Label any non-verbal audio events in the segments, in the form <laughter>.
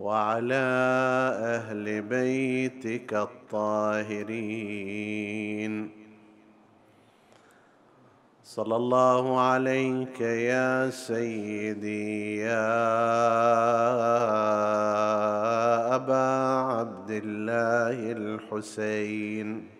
وعلى أهل بيتك الطاهرين. صلى الله عليك يا سيدي يا أبا عبد الله الحسين.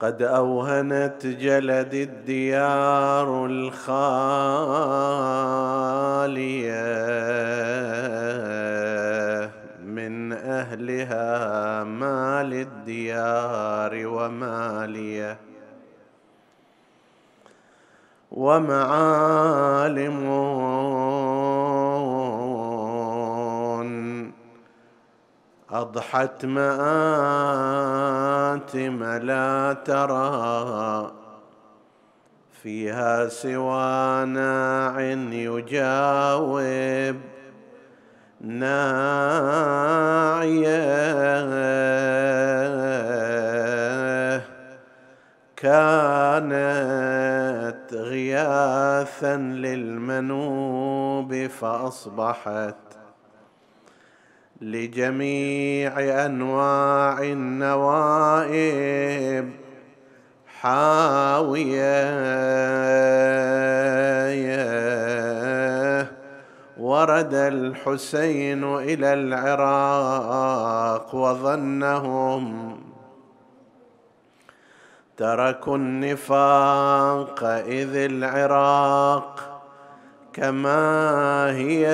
قد أوهنت جلد الديار الخالية من أهلها مال الديار ومالية ومعالم أضحت مآتم لا ترى. فيها سوى ناع يجاوب ناعيه. كانت غياثا للمنوب فأصبحت لجميع أنواع النوائب حاوية. ورد الحسين إلى العراق وظنهم تركوا النفاق إذ العراق كما هي.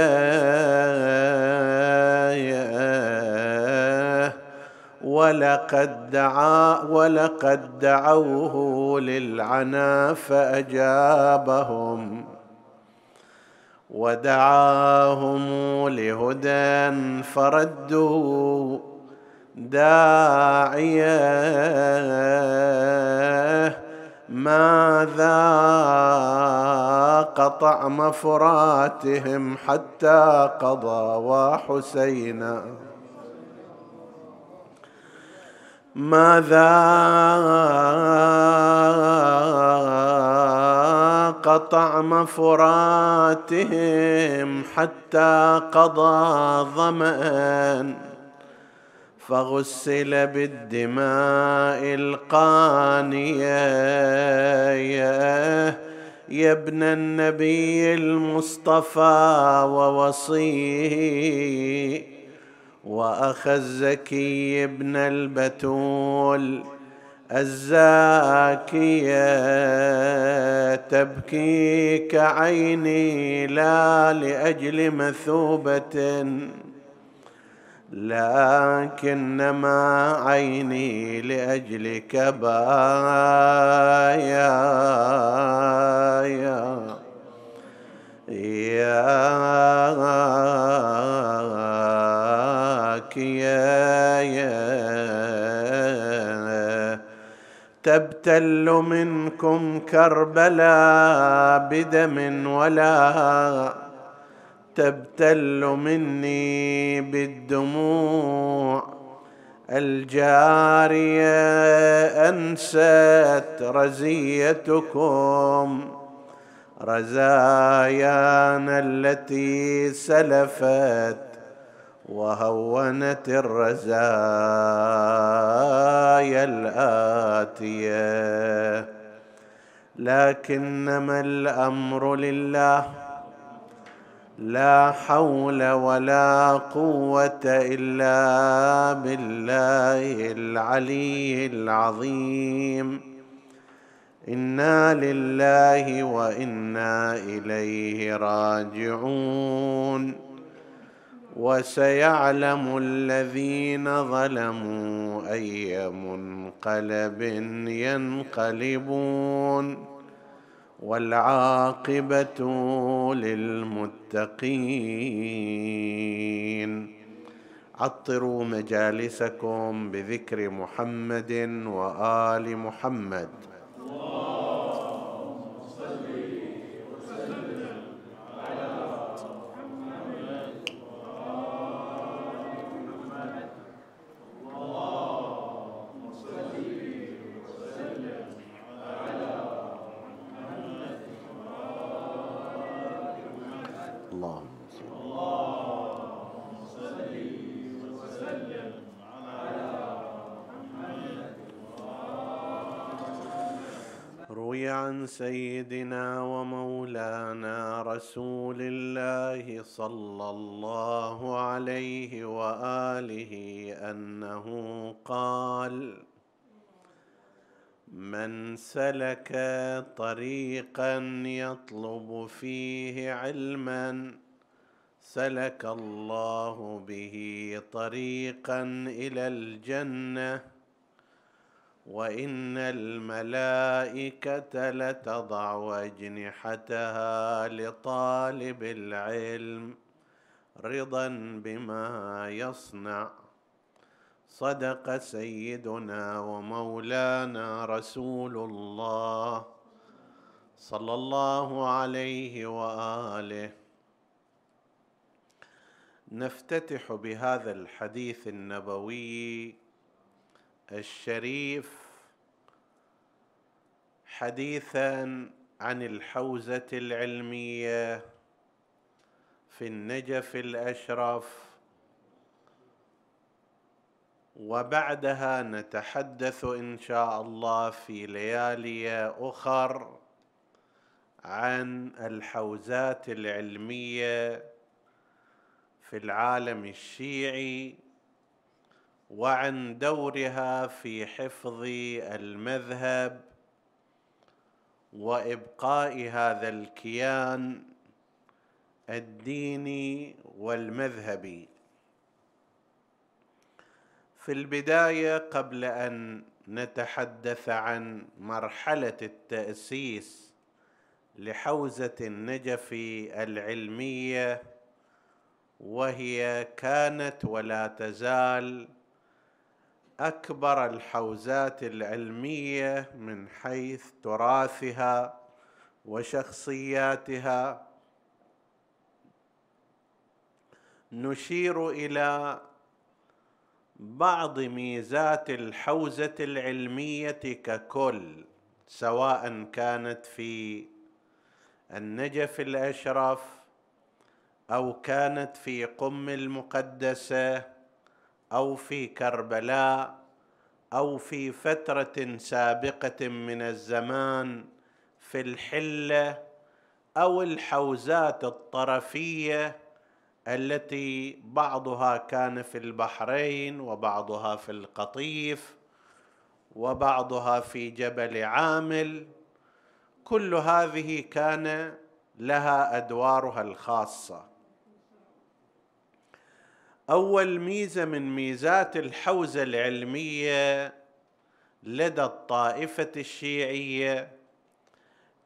ولقد دعا ولقد دعوه للعنا فأجابهم ودعاهم لهدى فردوا داعيه ماذا قطع فراتهم حتى قضى وحسينا؟ ماذا قطع مفراتهم حتى قضى ظمأ فغسل بالدماء القانية. يا ابن النبي المصطفى ووصيه. وأخ الزكي ابن البتول الزاكية. تبكيك عيني لا لأجل مثوبة. لكنما عيني لأجلك بايا. يا يا يا. تبتل منكم كربلا بدم ولا تبتل مني بالدموع. الجارية أنست رزيتكم. رزايانا التي سلفت وهونت الرزايا الآتية. لكنما الأمر لله لا حول ولا قوة إلا بالله العلي العظيم. إنا لله وإنا إليه راجعون. وسيعلم الذين ظلموا أي منقلب ينقلبون. والعاقبة للمتقين. عطروا مجالسكم بذكر محمد وآل محمد سيدنا ومولانا رسول الله صلى الله عليه وآله أنه قال من سلك طريقا يطلب فيه علما سلك الله به طريقا إلى الجنة وإن الملائكة لتضع أجنحتها لطالب العلم رضا بما يصنع. صدق سيدنا ومولانا رسول الله صلى الله عليه وآله. نفتتح بهذا الحديث النبوي الشريف حديثا عن الحوزة العلمية في النجف الأشرف. وبعدها نتحدث إن شاء الله في ليالي أخر عن الحوزات العلمية في العالم الشيعي وعن دورها في حفظ المذهب وإبقاء هذا الكيان الديني والمذهبي. في البداية قبل أن نتحدث عن مرحلة التأسيس لحوزة النجف العلمية وهي كانت ولا تزال أكبر الحوزات العلمية من حيث تراثها وشخصياتها. نشير إلى بعض ميزات الحوزة العلمية ككل سواء كانت في النجف الأشرف أو كانت في قم المقدسة أو في كربلاء أو في فترة سابقة من الزمان في الحلة أو الحوزات الطرفية التي بعضها كان في البحرين وبعضها في القطيف وبعضها في جبل عامل كل هذه كان لها أدوارها الخاصة. أول ميزة من ميزات الحوزة العلمية لدى الطائفة الشيعية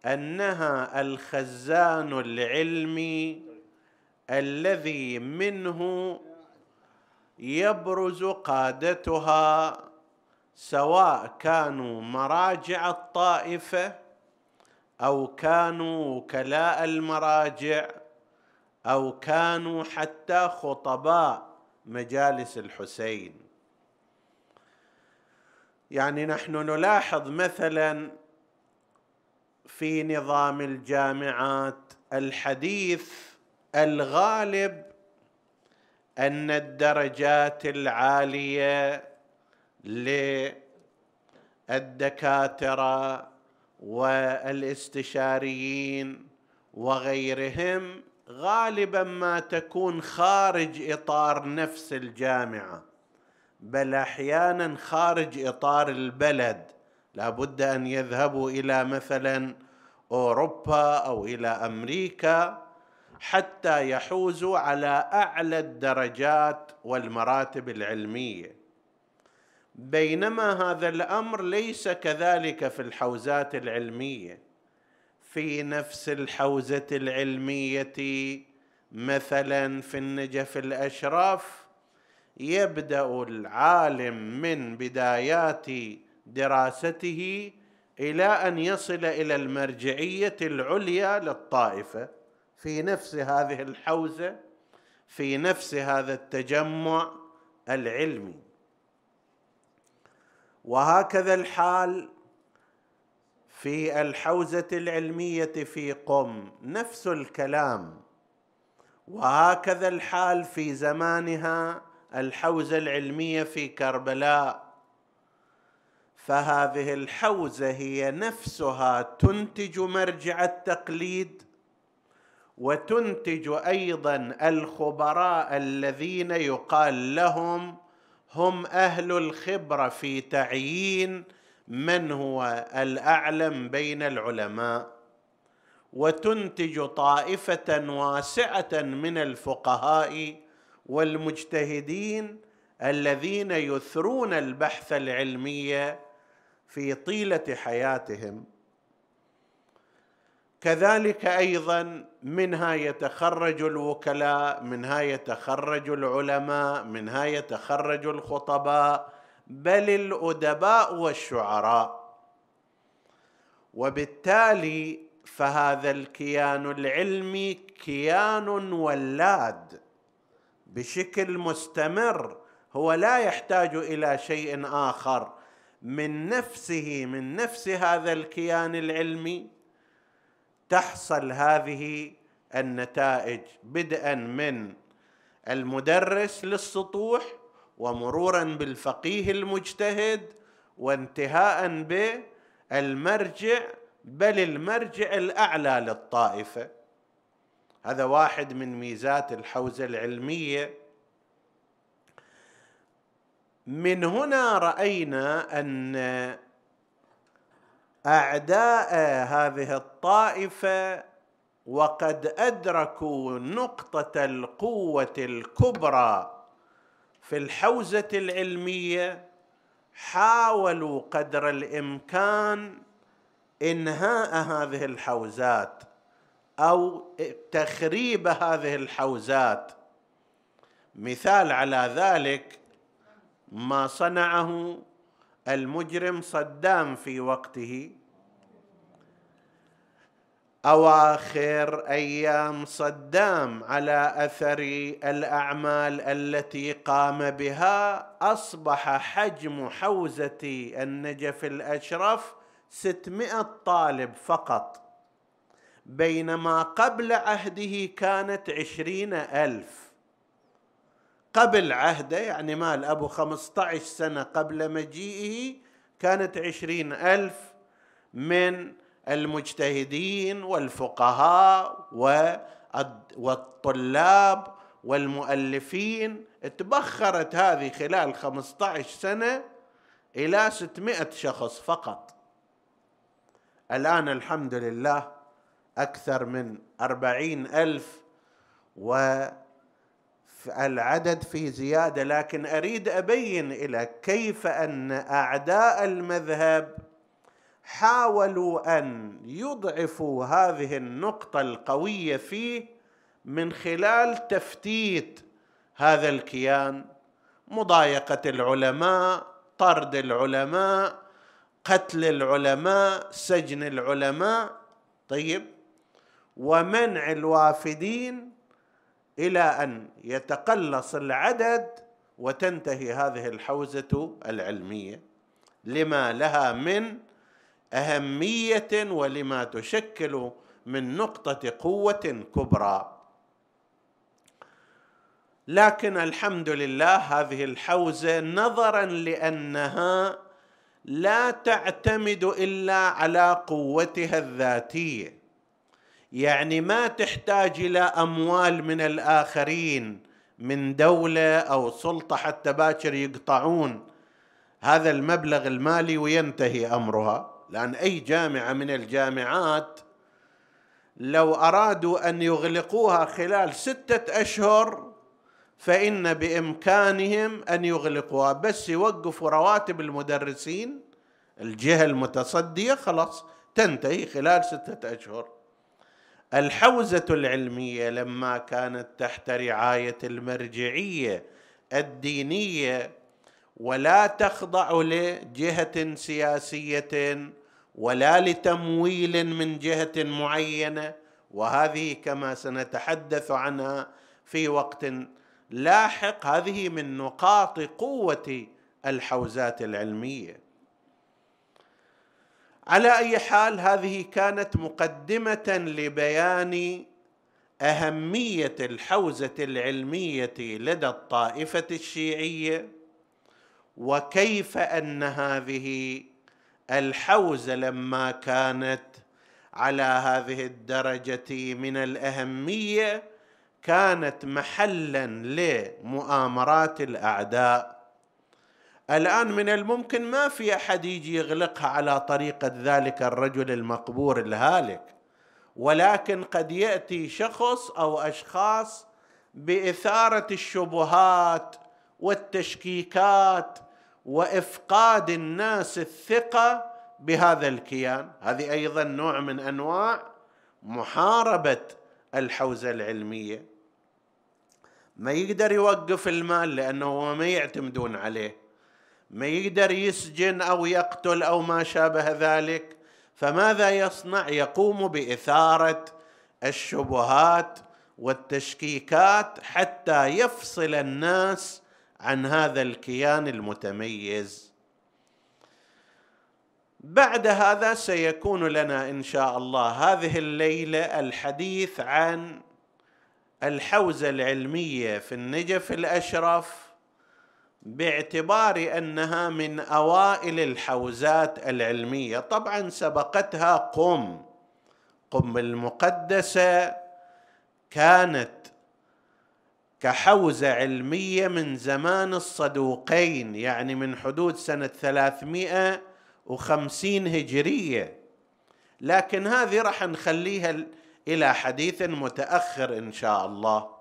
أنها الخزان العلمي الذي منه يبرز قادتها سواء كانوا مراجع الطائفة أو كانوا وكلاء المراجع أو كانوا حتى خطباء مجالس الحسين. يعني نحن نلاحظ مثلا في نظام الجامعات الحديث الغالب أن الدرجات العالية للدكاترة والإستشاريين وغيرهم غالبا ما تكون خارج إطار نفس الجامعة بل أحيانا خارج إطار البلد. لا بد أن يذهبوا إلى مثلا أوروبا أو إلى أمريكا حتى يحوزوا على أعلى الدرجات والمراتب العلمية. بينما هذا الأمر ليس كذلك في الحوزات العلمية. في نفس الحوزة العلمية مثلا في النجف الأشراف يبدأ العالم من بدايات دراسته إلى أن يصل إلى المرجعية العليا للطائفة. في نفس هذه الحوزة في نفس هذا التجمع العلمي. وهكذا الحال في الحوزة العلمية في قم نفس الكلام. وهكذا الحال في زمانها الحوزة العلمية في كربلاء. فهذه الحوزة هي نفسها تنتج مرجع التقليد وتنتج أيضا الخبراء الذين يقال لهم هم أهل الخبرة في تعيين من هو الأعلم بين العلماء؟ وتنتج طائفة واسعة من الفقهاء والمجتهدين الذين يثرون البحث العلمي في طيلة حياتهم. كذلك أيضا منها يتخرج الوكلاء منها يتخرج العلماء منها يتخرج الخطباء بل الأدباء والشعراء. وبالتالي فهذا الكيان العلمي كيان ولاد بشكل مستمر. هو لا يحتاج إلى شيء آخر. من نفسه من نفس هذا الكيان العلمي تحصل هذه النتائج بدءا من المدرس للسطوح ومرورا بالفقيه المجتهد وانتهاء بالمرجع بل المرجع الأعلى للطائفة. هذا واحد من ميزات الحوزة العلمية. من هنا رأينا أن أعداء هذه الطائفة وقد أدركوا نقطة القوة الكبرى في الحوزة العلمية حاولوا قدر الإمكان إنهاء هذه الحوزات أو تخريب هذه الحوزات. مثال على ذلك ما صنعه المجرم صدام في وقته أواخر أيام صدام على أثر الأعمال التي قام بها أصبح حجم حوزة النجف الأشرف ستمائة طالب فقط. بينما قبل عهده كانت عشرين ألف. قبل عهده يعني مال أبو خمسة عشر سنة قبل مجيئه كانت عشرين ألف من المجتهدين والفقهاء والطلاب والمؤلفين. تبخرت هذه خلال 15 سنة إلى 600 شخص فقط. الآن الحمد لله أكثر من أربعين ألف والعدد في زيادة لكن أريد أبين إلى كيف أن أعداء المذهب حاولوا أن يضعفوا هذه النقطة القوية فيه من خلال تفتيت هذا الكيان مضايقة العلماء طرد العلماء قتل العلماء سجن العلماء. طيب ومنع الوافدين إلى أن يتقلص العدد وتنتهي هذه الحوزة العلمية. لما لها من أهمية ولما تشكل من نقطة قوة كبرى. لكن الحمد لله هذه الحوزة نظرا لأنها لا تعتمد إلا على قوتها الذاتية. يعني ما تحتاج إلى أموال من الآخرين من دولة أو سلطة حتى باكر يقطعون. هذا المبلغ المالي وينتهي أمرها. لأن أي جامعة من الجامعات لو أرادوا أن يغلقوها خلال ستة أشهر فإن بإمكانهم أن يغلقوها. بس يوقفوا رواتب المدرسين الجهة المتصدية خلاص تنتهي خلال ستة أشهر. الحوزة العلمية لما كانت تحت رعاية المرجعية الدينية ولا تخضع لجهة سياسية ولا لتمويل من جهة معينة. وهذه كما سنتحدث عنها في وقت لاحق. هذه من نقاط قوة الحوزات العلمية. على أي حال هذه كانت مقدمة لبيان أهمية الحوزة العلمية لدى الطائفة الشيعية. وكيف أن هذه الحوزه لما كانت على هذه الدرجة من الأهمية كانت محلا لمؤامرات الأعداء. الآن من الممكن ما في أحد يجي يغلقها على طريقة ذلك الرجل المقبور الهالك ولكن قد يأتي شخص أو أشخاص بإثارة الشبهات والتشكيكات وإفقاد الناس الثقة بهذا الكيان. هذه أيضا نوع من أنواع محاربة الحوزة العلمية. ما يقدر يوقف المال لأنه ما يعتمدون عليه. ما يقدر يسجن أو يقتل أو ما شابه ذلك. فماذا يصنع؟ يقوم بإثارة الشبهات والتشكيكات حتى يفصل الناس عن هذا الكيان المتميز. بعد هذا سيكون لنا إن شاء الله هذه الليلة الحديث عن الحوزة العلمية في النجف الأشرف باعتبار أنها من أوائل الحوزات العلمية. طبعا سبقتها قم قم المقدسة كانت كحوزة علمية من زمان الصدوقين يعني من حدود سنة 350 هجرية. لكن هذه راح نخليها إلى حديث متأخر إن شاء الله.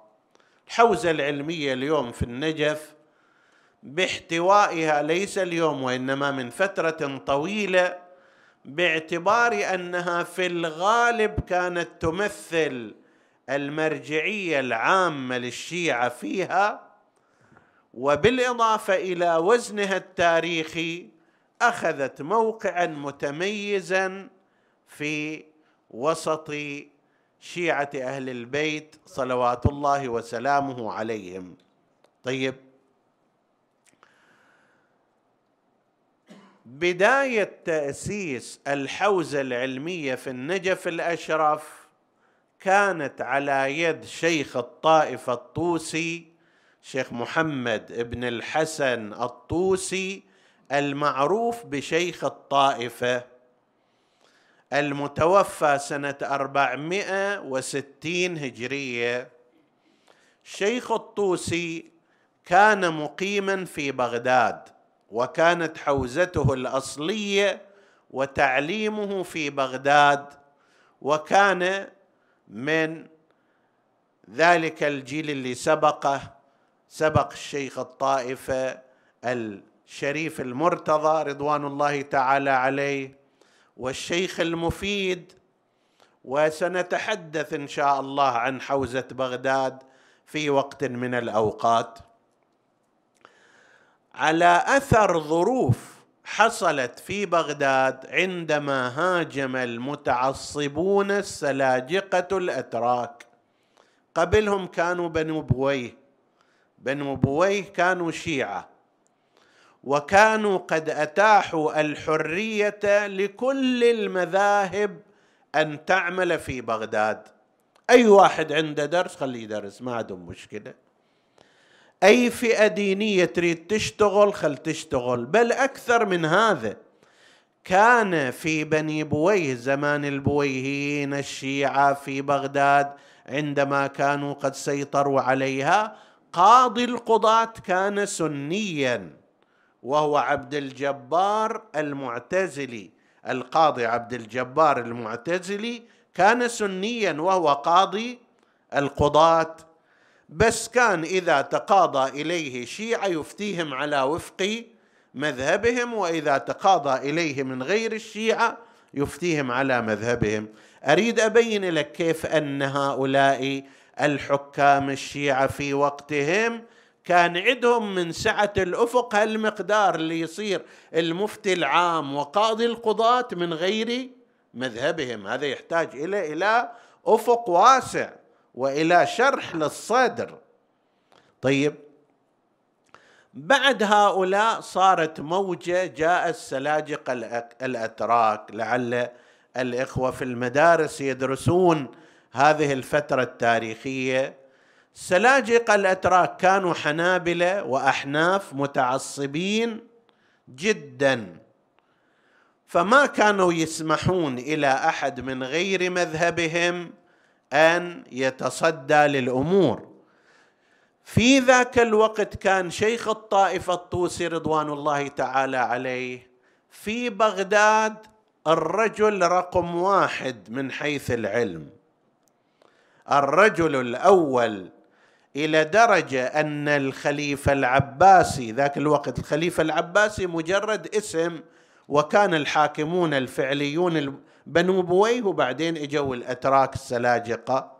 الحوزة العلمية اليوم في النجف باحتوائها ليس اليوم وإنما من فترة طويلة باعتبار أنها في الغالب كانت تمثل المرجعية العامة للشيعة فيها وبالإضافة إلى وزنها التاريخي أخذت موقعا متميزا في وسط شيعة أهل البيت صلوات الله وسلامه عليهم. طيب. بداية تأسيس الحوزة العلمية في النجف الأشرف كانت على يد شيخ الطائفه الطوسي شيخ محمد بن الحسن الطوسي المعروف بشيخ الطائفة. المتوفى سنة 460 هجرية. شيخ الطوسي كان مقيما في بغداد وكانت حوزته الأصلية وتعليمه في بغداد وكان من ذلك الجيل اللي سبقه سبق الشيخ الطائفه الشريف المرتضى رضوان الله تعالى عليه والشيخ المفيد. وسنتحدث إن شاء الله عن حوزة بغداد في وقت من الأوقات. على أثر ظروف حصلت في بغداد عندما هاجم المتعصبون السلاجقة الأتراك. قبلهم كانوا بنو بويه. بنو بويه كانوا شيعة. وكانوا قد أتاحوا الحرية لكل المذاهب أن تعمل في بغداد. أي واحد عنده درس خليه يدرس ما عندهم مشكلة. أي فئة دينية تريد تشتغل خل تشتغل. بل أكثر من هذا كان في بني بويه زمان البويهيين الشيعة في بغداد عندما كانوا قد سيطروا عليها قاضي القضاة كان سنيا وهو عبد الجبار المعتزلي. القاضي عبد الجبار المعتزلي كان سنيا وهو قاضي القضاة بس كان إذا تقاضى إليه شيعة يفتيهم على وفق مذهبهم وإذا تقاضى إليه من غير الشيعة يفتيهم على مذهبهم. أريد أبين لك كيف أن هؤلاء الحكام الشيعة في وقتهم كان عندهم من سعة الأفق هالمقدار اللي يصير المفتي العام وقاضي القضاة من غير مذهبهم. هذا يحتاج إلى إلى أفق واسع. وإلى شرح للصدر. طيب بعد هؤلاء صارت موجة جاء السلاجقه الأتراك. لعل الإخوة في المدارس يدرسون هذه الفترة التاريخية. السلاجقه الأتراك كانوا حنابلة وأحناف متعصبين جدا. فما كانوا يسمحون إلى أحد من غير مذهبهم أن يتصدى للأمور. في ذاك الوقت كان شيخ الطائفة الطوسي رضوان الله تعالى عليه في بغداد الرجل رقم واحد من حيث العلم. الرجل الأول إلى درجة أن الخليفة العباسي ذاك الوقت الخليفة العباسي مجرد اسم وكان الحاكمون الفعليون بنو بويه وبعدين إجوا الاتراك السلاجقة.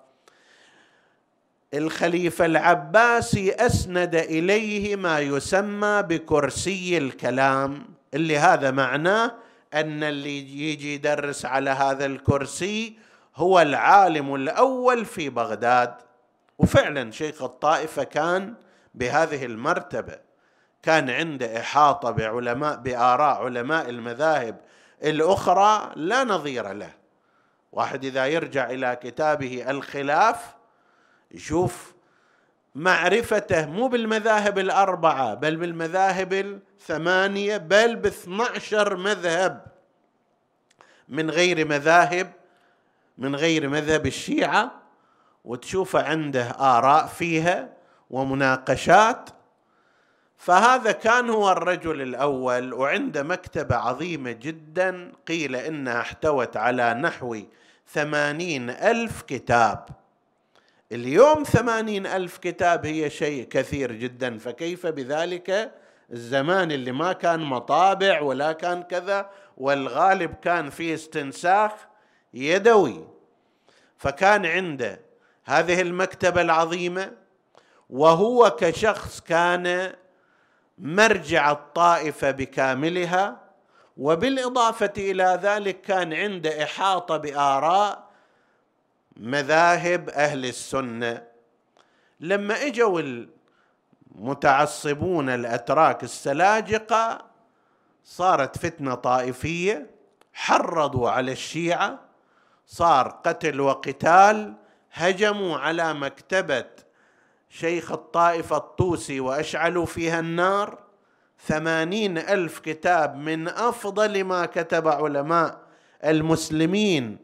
الخليفة العباسي أسند إليه ما يسمى بكرسي الكلام اللي هذا معناه أن اللي يجي يدرس على هذا الكرسي هو العالم الأول في بغداد. وفعلا شيخ الطائفة كان بهذه المرتبة. كان عنده إحاطة بعلماء بآراء علماء المذاهب الأخرى لا نظير له. واحد إذا يرجع إلى كتابه الخلاف يشوف معرفته مو بالمذاهب الأربعة بل بالمذاهب الثمانية بل ب 12 مذهب من غير مذاهب من غير مذهب الشيعة وتشوف عنده آراء فيها ومناقشات فهذا كان هو الرجل الأول وعنده مكتبة عظيمة جدا قيل إنها احتوت على نحو ثمانين ألف كتاب. اليوم ثمانين ألف كتاب هي شيء كثير جدا فكيف بذلك؟ الزمان اللي ما كان مطابع ولا كان كذا والغالب كان فيه استنساخ يدوي. فكان عنده هذه المكتبة العظيمة وهو كشخص كان مرجع الطائفة بكاملها وبالإضافة إلى ذلك كان عنده إحاطة بآراء مذاهب أهل السنة. لما إجوا المتعصبون الأتراك السلاجقة صارت فتنة طائفية حرضوا على الشيعة صار قتل وقتال هجموا على مكتبة شيخ الطائفة الطوسي وأشعلوا فيها النار ثمانين ألف كتاب من أفضل ما كتب علماء المسلمين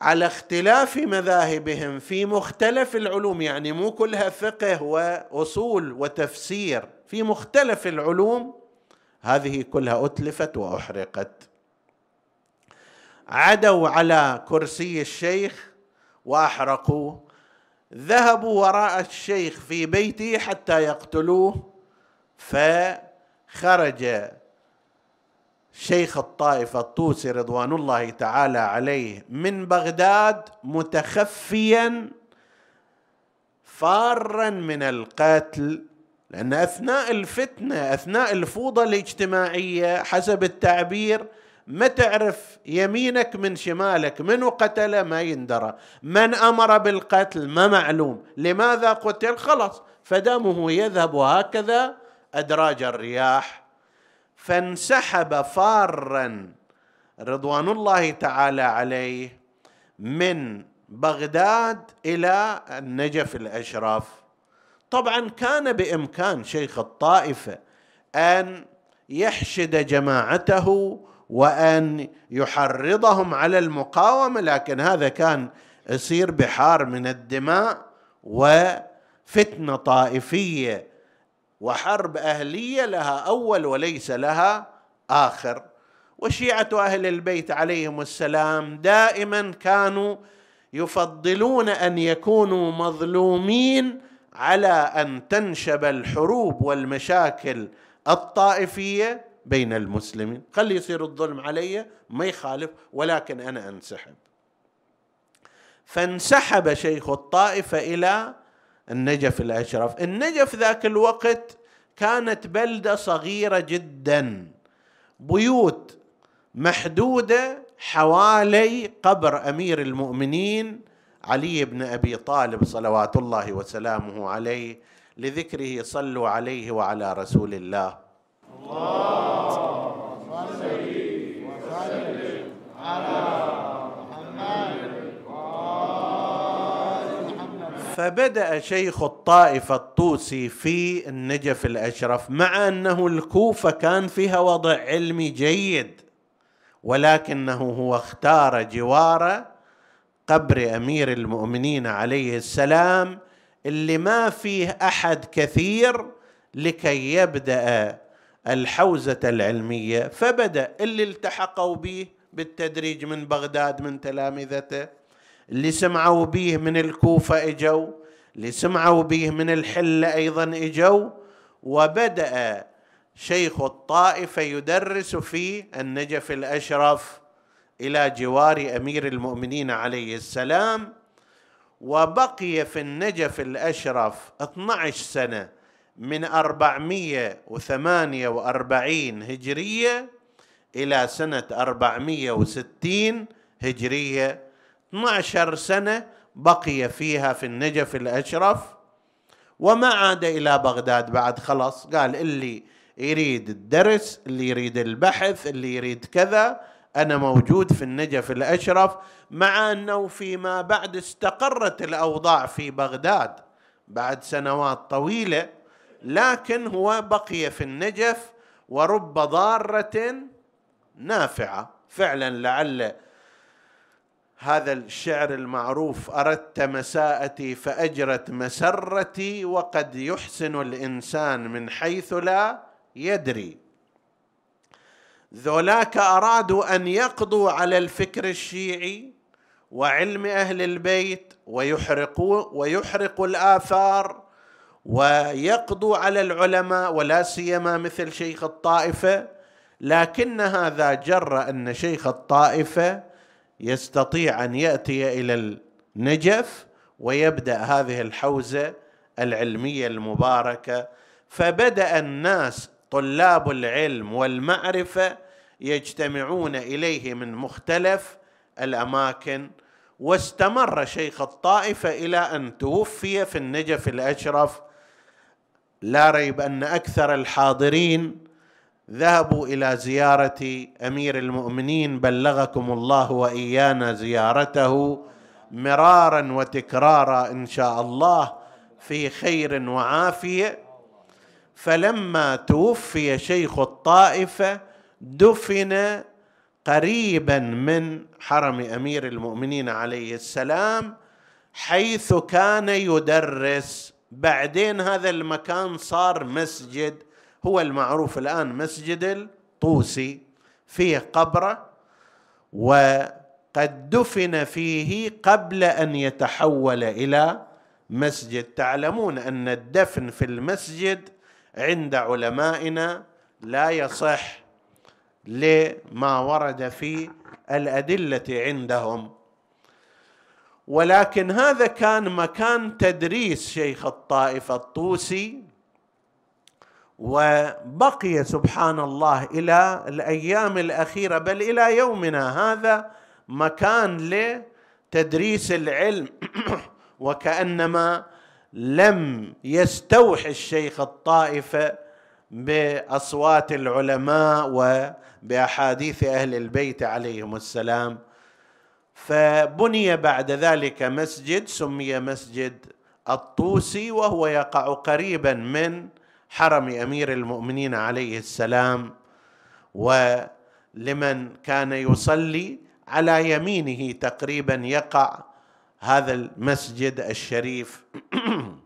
على اختلاف مذاهبهم في مختلف العلوم يعني مو كلها فقه وأصول وتفسير في مختلف العلوم. هذه كلها أتلفت وأحرقت. عدوا على كرسي الشيخ وأحرقوه. ذهبوا وراء الشيخ في بيته حتى يقتلوه فخرج شيخ الطائفة الطوسي رضوان الله تعالى عليه من بغداد متخفيا فارا من القتل لأن أثناء الفتنة أثناء الفوضى الاجتماعية حسب التعبير ما تعرف يمينك من شمالك من قتل ما يندرى. من أمر بالقتل ما معلوم. لماذا قتل؟ خلاص فدمه يذهب هكذا أدراج الرياح. فانسحب فارا رضوان الله تعالى عليه من بغداد إلى النجف الاشرف طبعا كان بإمكان شيخ الطائفة أن يحشد جماعته وأن يحرضهم على المقاومة لكن هذا كان يصير بحار من الدماء وفتنة طائفية وحرب أهلية لها أول وليس لها آخر. وشيعة أهل البيت عليهم السلام دائما كانوا يفضلون أن يكونوا مظلومين على أن تنشب الحروب والمشاكل الطائفية. بين المسلمين. خلي يصير الظلم علي ما يخالف ولكن أنا أنسحب. فانسحب شيخ الطائفة إلى النجف الأشرف. النجف ذاك الوقت كانت بلدة صغيرة جدا. بيوت محدودة حوالي قبر أمير المؤمنين علي بن أبي طالب صلوات الله وسلامه عليه لذكره صلوا عليه وعلى رسول الله. فبدأ شيخ الطائفة الطوسي في النجف الأشرف مع أنه الكوفة كان فيها وضع علمي جيد ولكنه هو اختار جوار قبر أمير المؤمنين عليه السلام اللي ما فيه أحد كثير لكي يبدأ الحوزة العلمية فبدأ اللي التحقوا به بالتدريج من بغداد من تلامذته اللي سمعوا به من الكوفة إجوا اللي سمعوا به من الحلة أيضا إجوا وبدأ شيخ الطائفة يدرس في النجف الأشرف إلى جوار أمير المؤمنين عليه السلام وبقي في النجف الأشرف 12 سنة من 448 هجرية إلى سنة 460 هجرية. 12 سنة بقي فيها في النجف الأشرف وما عاد إلى بغداد بعد خلص قال اللي يريد الدرس اللي يريد البحث اللي يريد كذا أنا موجود في النجف الأشرف مع أنه فيما بعد استقرت الأوضاع في بغداد بعد سنوات طويلة. لكن هو بقي في النجف ورب ضارة نافعة. فعلا لعل هذا الشعر المعروف أردت مساءتي فأجرت مسرتي وقد يحسن الإنسان من حيث لا يدري. ذولاك ارادوا أن يقضوا على الفكر الشيعي وعلم أهل البيت ويحرقوا ويحرقوا الآثار ويقضوا على العلماء ولا سيما مثل شيخ الطائفة لكن هذا جر أن شيخ الطائفة يستطيع أن يأتي إلى النجف ويبدأ هذه الحوزة العلمية المباركة. فبدأ الناس طلاب العلم والمعرفة يجتمعون إليه من مختلف الأماكن. واستمر شيخ الطائفة إلى أن توفي في النجف الأشرف لا ريب أن أكثر الحاضرين ذهبوا إلى زيارة أمير المؤمنين بلغكم الله وإيانا زيارته مرارا وتكرارا إن شاء الله في خير وعافية. فلما توفي شيخ الطائفة دفن قريبا من حرم أمير المؤمنين عليه السلام حيث كان يدرس بعدين هذا المكان صار مسجد هو المعروف الآن مسجد الطوسي فيه قبرة وقد دفن فيه قبل أن يتحول إلى مسجد. تعلمون أن الدفن في المسجد عند علمائنا لا يصح لما ورد في الأدلة عندهم. ولكن هذا كان مكان تدريس شيخ الطائفة الطوسي وبقي سبحان الله إلى الأيام الأخيرة بل إلى يومنا هذا مكان لتدريس العلم. <coughs> وكأنما لم يستوحي الشيخ الطائفة بأصوات العلماء وبأحاديث أهل البيت عليهم السلام. فبني بعد ذلك مسجد سمي مسجد الطوسي وهو يقع قريبا من حرم أمير المؤمنين عليه السلام. ولمن كان يصلي على يمينه تقريبا يقع هذا المسجد الشريف. <clears throat>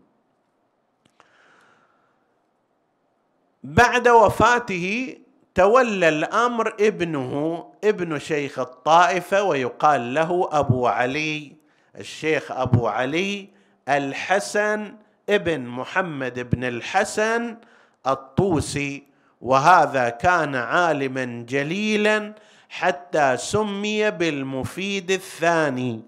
بعد وفاته تولى الأمر ابنه ابن شيخ الطائفة ويقال له أبو علي الشيخ أبو علي الحسن ابن محمد بن الحسن الطوسي. وهذا كان عالما جليلا حتى سمي بالمفيد الثاني.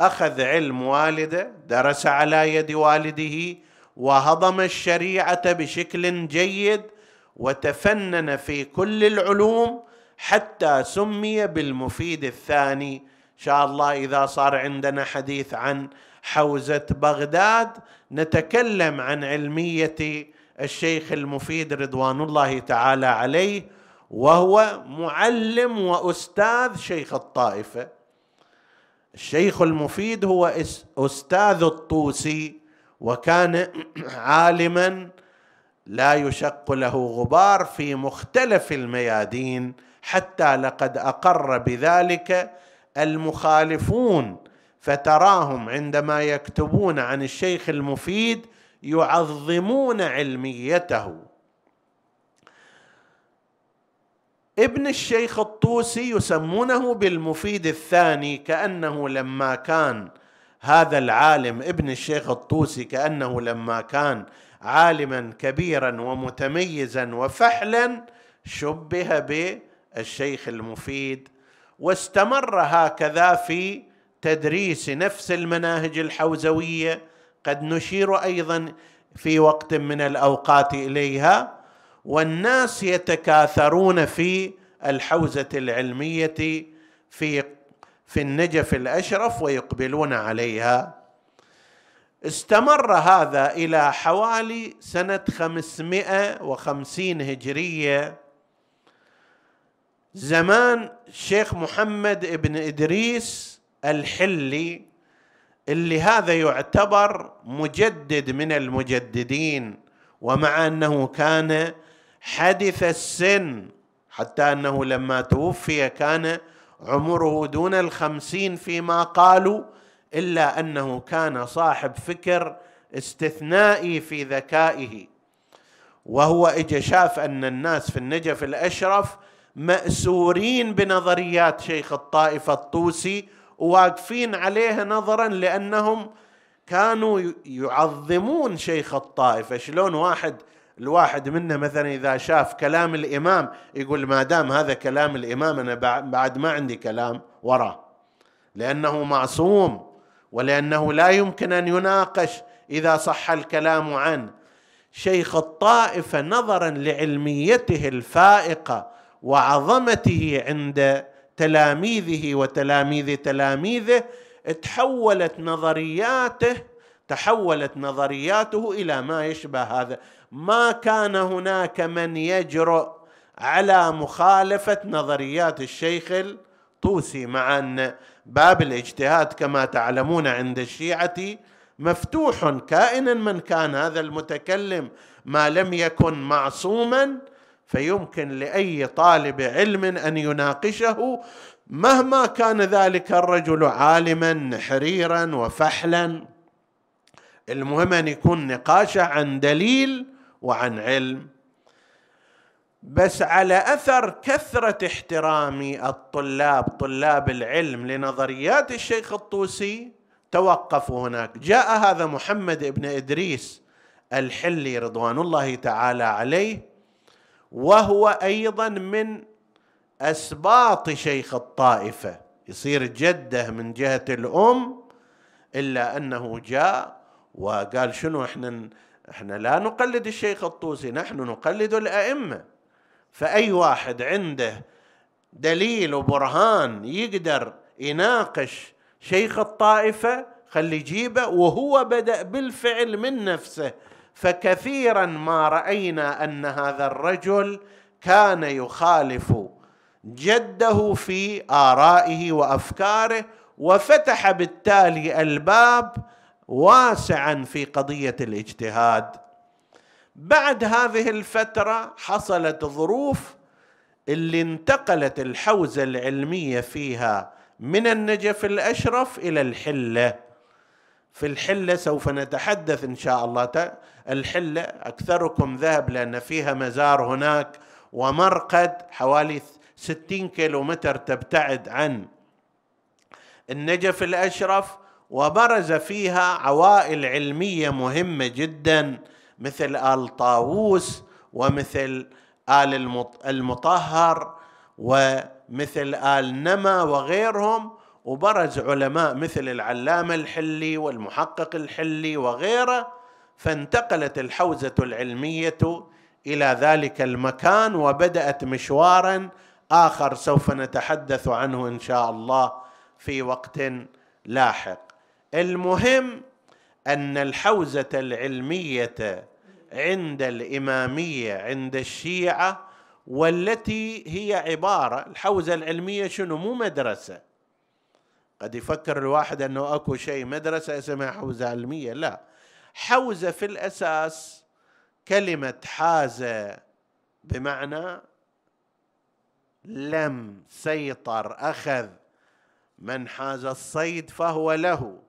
أخذ علم والده درس على يد والده وهضم الشريعة بشكل جيد وتفنن في كل العلوم حتى سمي بالمفيد الثاني. إن شاء الله إذا صار عندنا حديث عن حوزة بغداد نتكلم عن علمية الشيخ المفيد رضوان الله تعالى عليه وهو معلم وأستاذ شيخ الطائفة. الشيخ المفيد هو أستاذ الطوسي وكان <clears throat> عالما لا يشق له غبار في مختلف الميادين حتى لقد أقر بذلك المخالفون فتراهم عندما يكتبون عن الشيخ المفيد يعظمون علميته. ابن الشيخ الطوسي يسمونه بالمفيد الثاني كأنه لما كان هذا العالم ابن الشيخ الطوسي كأنه لما كان عالما كبيرا ومتميزا وفحلا شبه بالشيخ المفيد واستمر هكذا في تدريس نفس المناهج الحوزوية قد نشير أيضا في وقت من الأوقات إليها والناس يتكاثرون في الحوزة العلمية في في النجف الأشرف ويقبلون عليها. استمر هذا إلى حوالي سنة 550 هجرية. زمان الشيخ محمد بن إدريس الحلي اللي هذا يعتبر مجدد من المجددين ومع أنه كان حدث السن حتى أنه لما توفي كان عمره دون الخمسين فيما قالوا إلا أنه كان صاحب فكر استثنائي في ذكائه. وهو اجى شاف أن الناس في النجف الأشرف مأسورين بنظريات شيخ الطائفة الطوسي وواقفين عليها نظرا لأنهم كانوا يعظمون شيخ الطائفة. شلون واحد الواحد منا مثلا إذا شاف كلام الإمام يقول ما دام هذا كلام الإمام أنا بعد ما عندي كلام وراه. لأنه معصوم. ولأنه لا يمكن أن يناقش إذا صح الكلام عنه شيخ الطائفة نظرا لعلميته الفائقة وعظمته عند تلاميذه وتلاميذ تلاميذه تحولت نظرياته تحولت نظرياته إلى ما يشبه هذا. ما كان هناك من يجرؤ على مخالفة نظريات الشيخ الطوسي مع أن باب الاجتهاد كما تعلمون عند الشيعة مفتوح كائنا من كان هذا المتكلم ما لم يكن معصوما فيمكن لأي طالب علم أن يناقشه مهما كان ذلك الرجل عالما حريرا وفحلا. المهم أن يكون نقاشه عن دليل وعن علم. بس على أثر كثرة احترام الطلاب طلاب العلم لنظريات الشيخ الطوسي توقفوا هناك. جاء هذا محمد بن إدريس الحلي رضوان الله تعالى عليه وهو أيضا من أسباط شيخ الطائفة. يصير جده من جهة الأم إلا أنه جاء وقال شنو إحنا إحنا لا نقلد الشيخ الطوسي نحن نقلد الأئمة. فأي واحد عنده دليل وبرهان يقدر يناقش شيخ الطائفة خلي يجيبه وهو بدأ بالفعل من نفسه. فكثيرا ما رأينا أن هذا الرجل كان يخالف جده في آرائه وأفكاره وفتح بالتالي الباب واسعا في قضية الاجتهاد. بعد هذه الفترة حصلت ظروف اللي انتقلت الحوزة العلمية فيها من النجف الأشرف إلى الحلة. في الحلة سوف نتحدث إن شاء الله الحلة أكثركم ذهب لأن فيها مزار هناك ومرقد حوالي ستين كيلو متر تبتعد عن النجف الأشرف وبرز فيها عوائل علمية مهمة جدا. مثل آل طاووس ومثل آل المطهر ومثل آل نما وغيرهم وبرز علماء مثل العلامة الحلي والمحقق الحلي وغيره فانتقلت الحوزة العلمية إلى ذلك المكان وبدأت مشوارا آخر سوف نتحدث عنه إن شاء الله في وقت لاحق. المهم أن الحوزة العلمية عند الإمامية عند الشيعة والتي هي عبارة الحوزة العلمية شنو؟ مو مدرسة. قد يفكر الواحد أنه أكو شيء مدرسة اسمها حوزة علمية. لا. حوزة في الأساس كلمة حاز بمعنى لم سيطر أخذ. من حاز الصيد فهو له.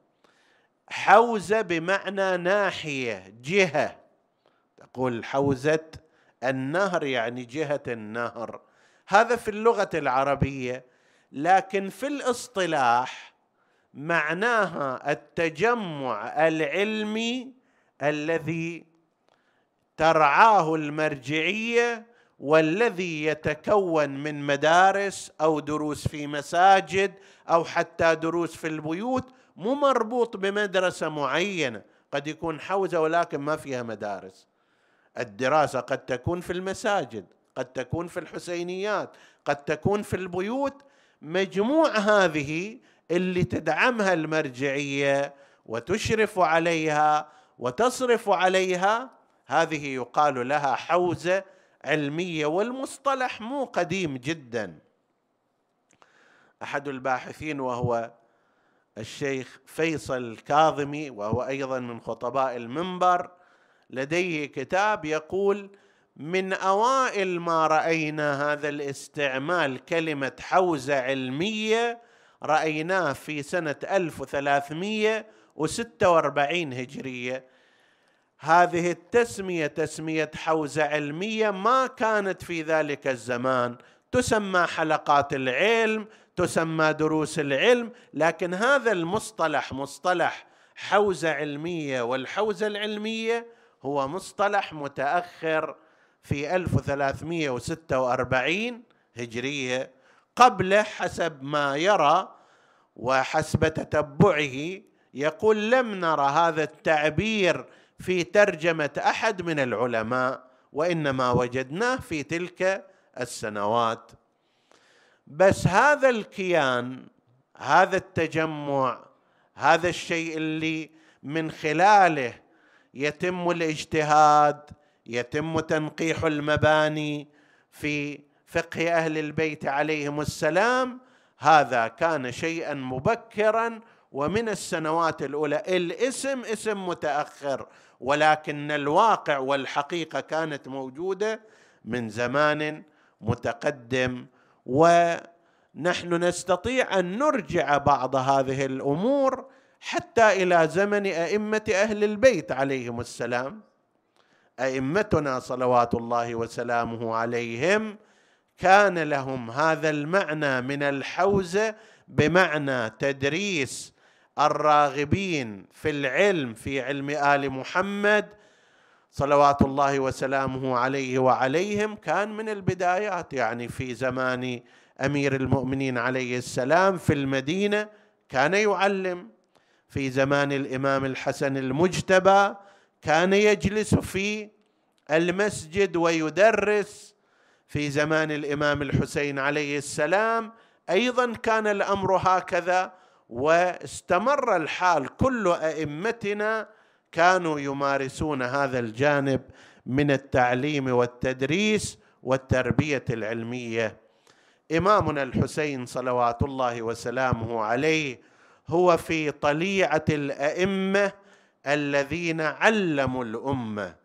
حوزة بمعنى ناحية جهة. تقول حوزه النهر يعني جهة النهر. هذا في اللغة العربية لكن في الاصطلاح معناها التجمع العلمي الذي ترعاه المرجعية والذي يتكون من مدارس أو دروس في مساجد أو حتى دروس في البيوت مو مربوط بمدرسة معينة. قد يكون حوزة ولكن ما فيها مدارس. الدراسة قد تكون في المساجد قد تكون في الحسينيات قد تكون في البيوت. مجموع هذه اللي تدعمها المرجعية وتشرف عليها وتصرف عليها هذه يقال لها حوزة علمية والمصطلح مو قديم جدا. أحد الباحثين وهو الشيخ فيصل الكاظمي وهو أيضا من خطباء المنبر لديه كتاب يقول من أوائل ما رأينا هذا الاستعمال كلمة حوزة علمية رأيناه في سنة 1346 هجرية. هذه التسمية تسمية حوزة علمية ما كانت في ذلك الزمان. تسمى حلقات العلم تسمى دروس العلم لكن هذا المصطلح مصطلح حوزة علمية والحوزة العلمية هو مصطلح متأخر في 1346 هجرية قبله حسب ما يرى وحسب تتبعه يقول لم نرى هذا التعبير في ترجمة أحد من العلماء وإنما وجدناه في تلك السنوات. بس هذا الكيان هذا التجمع هذا الشيء اللي من خلاله يتم الاجتهاد يتم تنقيح المباني في فقه أهل البيت عليهم السلام. هذا كان شيئا مبكرا ومن السنوات الأولى الاسم اسم متأخر ولكن الواقع والحقيقة كانت موجودة من زمان متقدم. ونحن نستطيع أن نرجع بعض هذه الأمور حتى إلى زمن أئمة أهل البيت عليهم السلام. أئمتنا صلوات الله وسلامه عليهم كان لهم هذا المعنى من الحوزه بمعنى تدريس الراغبين في العلم في علم آل محمد. صلوات الله وسلامه عليه وعليهم كان من البدايات يعني في زمان أمير المؤمنين عليه السلام في المدينة كان يعلم. في زمان الإمام الحسن المجتبى كان يجلس في المسجد ويدرس. في زمان الإمام الحسين عليه السلام أيضا كان الأمر هكذا واستمر الحال. كل أئمتنا كانوا يمارسون هذا الجانب من التعليم والتدريس والتربية العلمية. إمامنا الحسين صلوات الله وسلامه عليه هو في طليعة الأئمة الذين علموا الأمة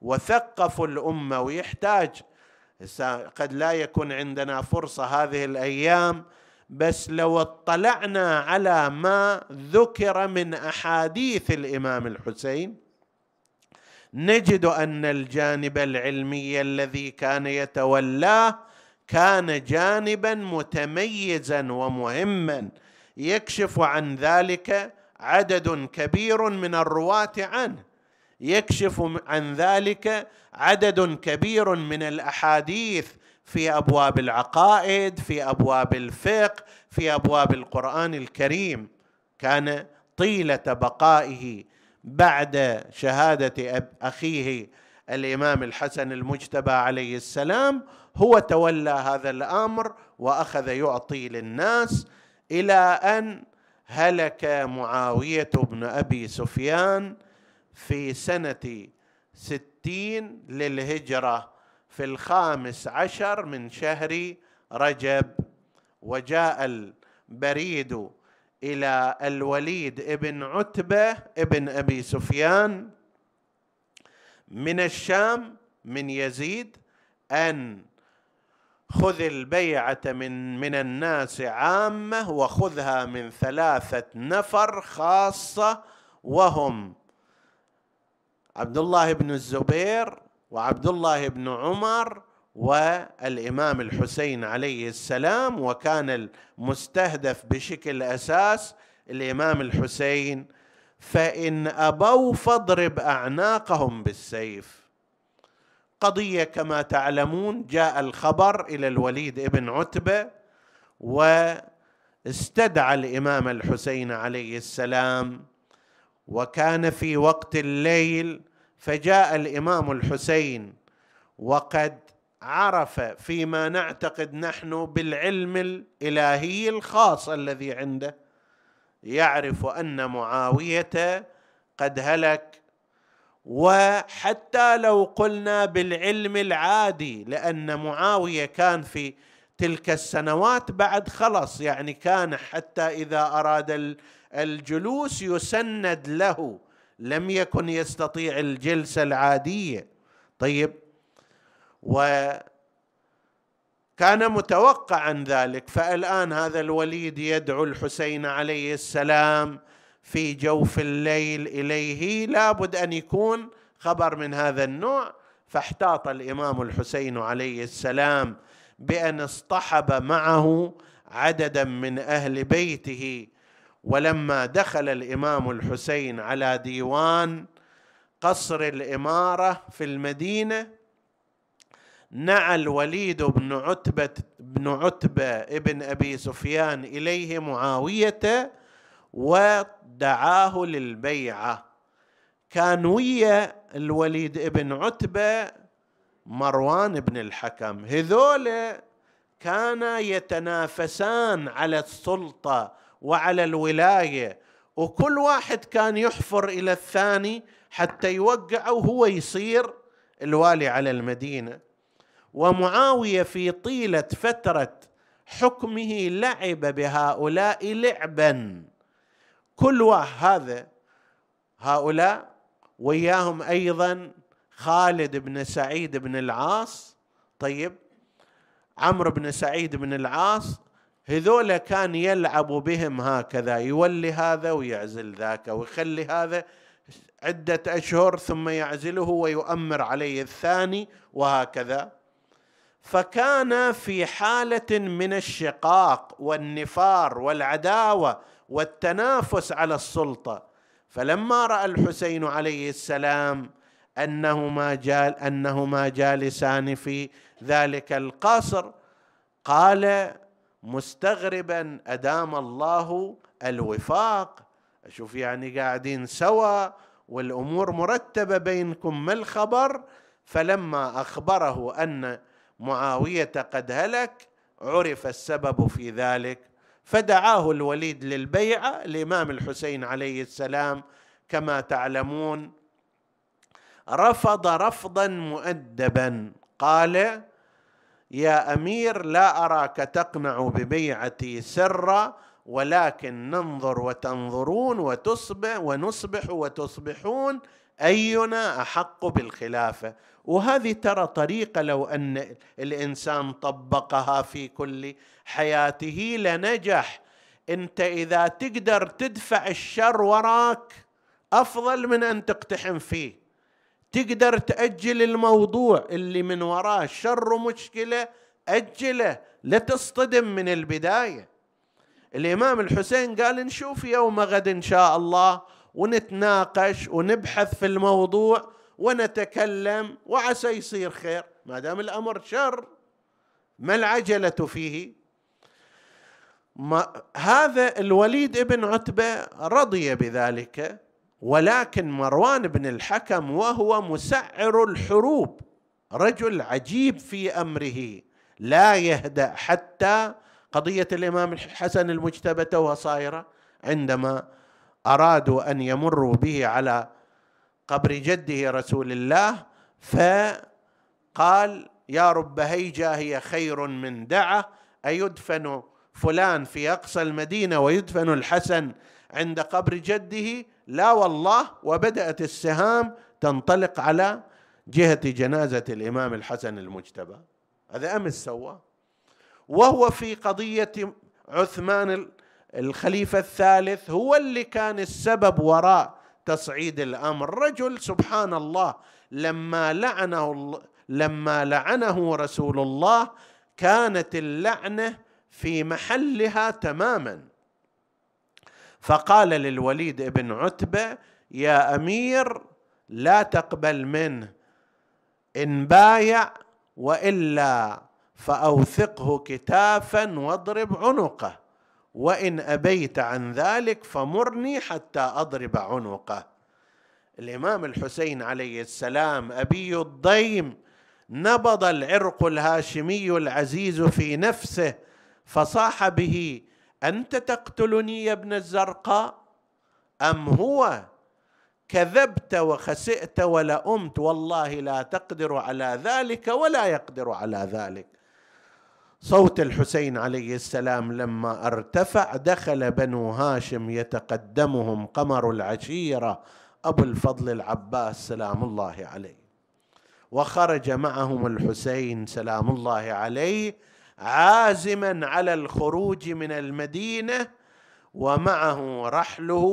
وثقفوا الأمة ويحتاج قد لا يكون عندنا فرصة هذه الأيام بس لو اطلعنا على ما ذكر من أحاديث الإمام الحسين نجد أن الجانب العلمي الذي كان يتولاه كان جانبا متميزا ومهما. يكشف عن ذلك عدد كبير من الرواة عنه. يكشف عن ذلك عدد كبير من الأحاديث في أبواب العقائد في أبواب الفقه في أبواب القرآن الكريم. كان طيلة بقائه بعد شهادة أخيه الإمام الحسن المجتبى عليه السلام. هو تولى هذا الأمر وأخذ يعطي للناس. إلى أن هلك معاوية بن أبي سفيان في سنة ستين للهجرة في الخامس عشر من شهر رجب وجاء البريد إلى الوليد ابن عتبة ابن أبي سفيان من الشام من يزيد أن خذ البيعة من من الناس عامة وخذها من ثلاثة نفر خاصة وهم عبد الله بن الزبير وعبد الله بن عمر والإمام الحسين عليه السلام وكان المستهدف بشكل أساس الإمام الحسين. فإن أبوا فاضرب أعناقهم بالسيف. قضية كما تعلمون جاء الخبر إلى الوليد بن عتبة واستدعى الإمام الحسين عليه السلام وكان في وقت الليل فجاء الإمام الحسين وقد عرف فيما نعتقد نحن بالعلم الإلهي الخاص الذي عنده يعرف أن معاوية قد هلك وحتى لو قلنا بالعلم العادي لأن معاوية كان في تلك السنوات بعد خلص يعني كان حتى إذا أراد الجلوس يسند له لم يكن يستطيع الجلسة العادية. طيب وكان متوقعا ذلك فالآن هذا الوليد يدعو الحسين عليه السلام في جوف الليل إليه لابد أن يكون خبر من هذا النوع. فاحتاط الإمام الحسين عليه السلام بأن اصطحب معه عددا من أهل بيته. ولما دخل الإمام الحسين على ديوان قصر الإمارة في المدينة نعى الوليد بن عتبة بن عتبة ابن أبي سفيان إليه معاوية ودعاه للبيعة. كان ويا الوليد ابن عتبة مروان بن الحكم. هذول كانا يتنافسان على السلطة وعلى الولاية وكل واحد كان يحفر إلى الثاني حتى يوقعه وهو يصير الوالي على المدينة. ومعاوية في طيلة فترة حكمه لعب بهؤلاء لعبا. كل هذا هؤلاء وياهم أيضا خالد بن سعيد بن العاص. طيب عمرو بن سعيد بن العاص هذول كان يلعب بهم هكذا يولي هذا ويعزل ذاك ويخلي هذا عدة أشهر ثم يعزله ويؤمر عليه الثاني وهكذا. فكان في حالة من الشقاق والنفار والعداوة والتنافس على السلطة. فلما رأى الحسين عليه السلام أنهما جال أنهما جالسان في ذلك القصر قال مستغربا أدام الله الوفاق. أشوف يعني قاعدين سوا والأمور مرتبة بينكم ما الخبر؟ فلما أخبره أن معاوية قد هلك عرف السبب في ذلك. فدعاه الوليد للبيعة الامام الحسين عليه السلام كما تعلمون رفض رفضا مؤدبا. قال يا أمير لا أراك تقنع ببيعتي سرا ولكن ننظر وتنظرون وتصبح ونصبح وتصبحون أينا أحق بالخلافة. وهذه ترى طريقة لو أن الإنسان طبقها في كل حياته لنجح. انت اذا تقدر تدفع الشر وراك افضل من ان تقتحم فيه. تقدر تأجل الموضوع اللي من وراه شر ومشكله أجله لا تصطدم من البداية. الإمام الحسين قال نشوف يوم غد إن شاء الله ونتناقش ونبحث في الموضوع ونتكلم وعسى يصير خير. ما دام الأمر شر ما العجلة فيه؟ ما هذا الوليد ابن عتبة رضي بذلك ولكن مروان بن الحكم وهو مسعر الحروب رجل عجيب في أمره لا يهدأ حتى قضية الإمام الحسن المجتبى توها صايره عندما أرادوا أن يمروا به على قبر جده رسول الله فقال يا رب هيجا هي خير من دعة أيدفن فلان في أقصى المدينة ويدفن الحسن عند قبر جده؟ لا والله وبدأت السهام تنطلق على جهة جنازة الإمام الحسن المجتبى. هذا أمس سوى وهو في قضية عثمان الخليفة الثالث هو اللي كان السبب وراء تصعيد الأمر. رجل سبحان الله لما لعنه لما لعنه رسول الله كانت اللعنة في محلها تماما. فقال للوليد بن عتبة يا أمير لا تقبل منه إن بايع وإلا فأوثقه كتافا واضرب عنقه وإن أبيت عن ذلك فمرني حتى أضرب عنقه. الإمام الحسين عليه السلام أبي الضيم نبض العرق الهاشمي العزيز في نفسه فصاح به أنت تقتلني يا ابن الزرقاء؟ أم هو كذبت وخسئت ولأمت والله لا تقدر على ذلك ولا يقدر على ذلك. صوت الحسين عليه السلام لما ارتفع دخل بنو هاشم يتقدمهم قمر العشيرة أبو الفضل العباس سلام الله عليه. وخرج معهم الحسين سلام الله عليه عازما على الخروج من المدينة ومعه رحله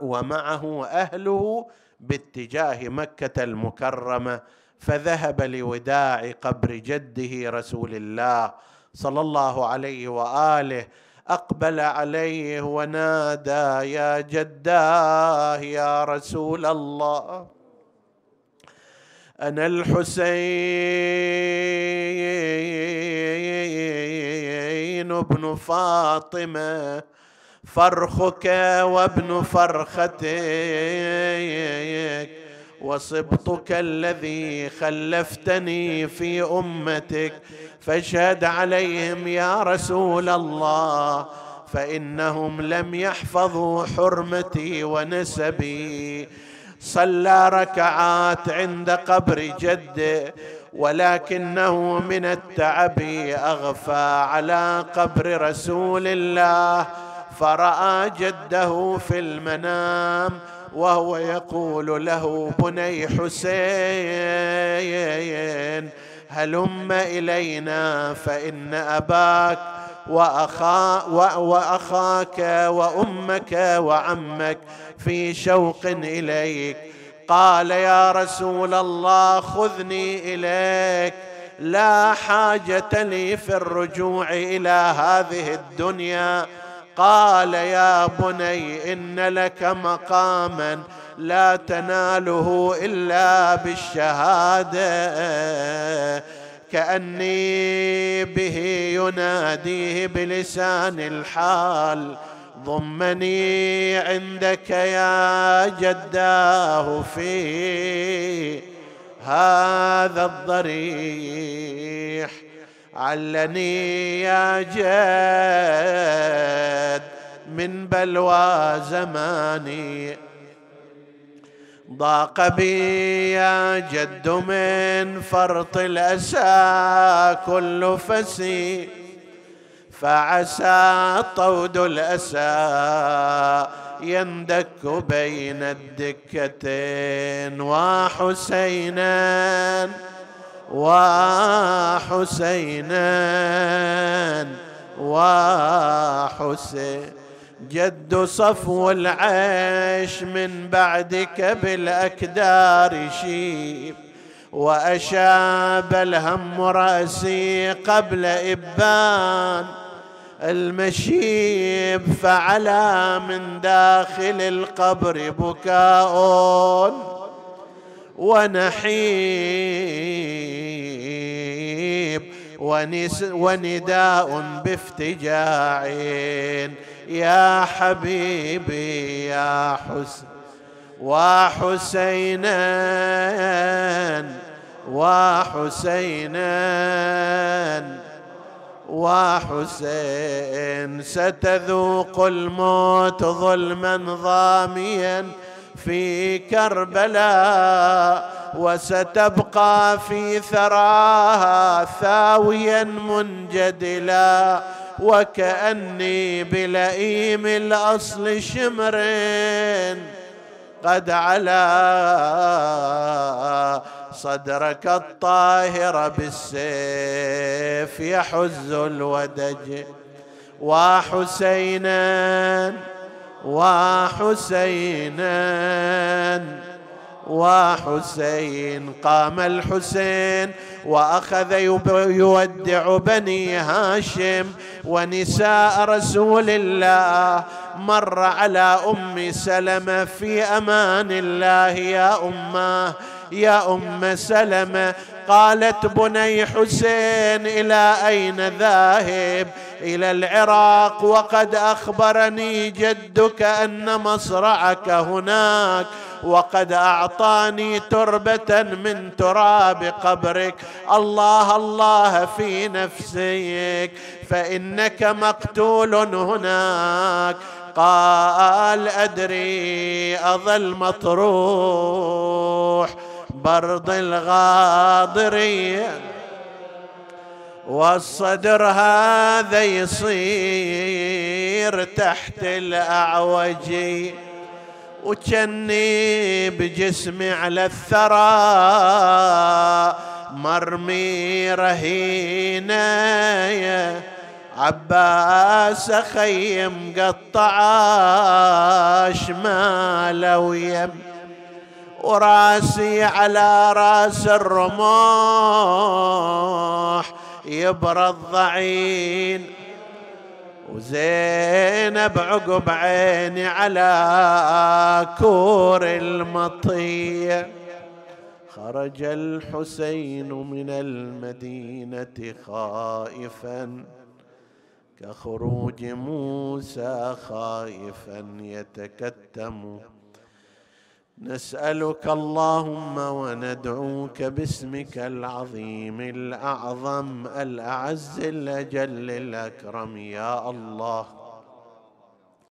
ومعه أهله باتجاه مكة المكرمة. فذهب لوداع قبر جده رسول الله صلى الله عليه وآله. أقبل عليه ونادى يا جداه يا رسول الله. أنا الحسين بن فاطمة فرخك وابن فرختك وصبطك الذي خلفتني في أمتك. فاشهد عليهم يا رسول الله فإنهم لم يحفظوا حرمتي ونسبي. صلى ركعات عند قبر جده ولكنه من التعب أغفى على قبر رسول الله. فرأى جده في المنام وهو يقول له بني حسين هلم إلينا فإن أباك وأخا وأخاك وأمك وعمك. في شوق إليك. قال يا رسول الله خذني إليك. لا حاجة لي في الرجوع إلى هذه الدنيا. قال يا بني إن لك مقاما لا تناله إلا بالشهادة. كأني به يناديه بلسان الحال. ضمني عندك يا جداه في هذا الضريح. علني يا جد من بلوى زماني. ضاق بي يا جد من فرط الأسى كل فسي. فعسى طود الأسى يندك بين الدكتين وحسينا وحسينا وحسين. جد صفو العيش من بعدك بالأكدار شيب وأشاب الهم رأسي قبل إبان. المشيب فعلى من داخل القبر بكاء ونحيب ونداء بافتجاع يا حبيبي يا حسن وحسينا وحسينا. وحسين ستذوق الموت ظلما ضاميا في كربلاء وستبقى في ثراها ثاويا منجدلا وكأني بلئيم الأصل شمر قد علا صدرك الطاهر بالسيف يحز الودج. وحسينا وحسينا وحسين قام الحسين. وأخذ يودع بني هاشم. ونساء رسول الله مر على أم سلمة في أمان الله يا أمة. يا أم سلمة قالت بني حسين إلى أين ذاهب؟ إلى العراق وقد أخبرني جدك أن مصرعك هناك وقد أعطاني تربة من تراب قبرك. الله الله في نفسك فإنك مقتول هناك. قال أدري أظل مطروح. برض الغاضريه والصدر هذا يصير تحت الاعوجي وجني بجسمي على الثرى مرمي رهينة عباس خيم قطعاش ما ويم. وراسي على راس الرموح يبرد ضعين وزينب عقب عيني على كور المطية. خرج الحسين من المدينة خائفا كخروج موسى خائفا يتكتم. نسألك اللهم وندعوك باسمك العظيم الأعظم الأعز الأجل الأكرم يا الله.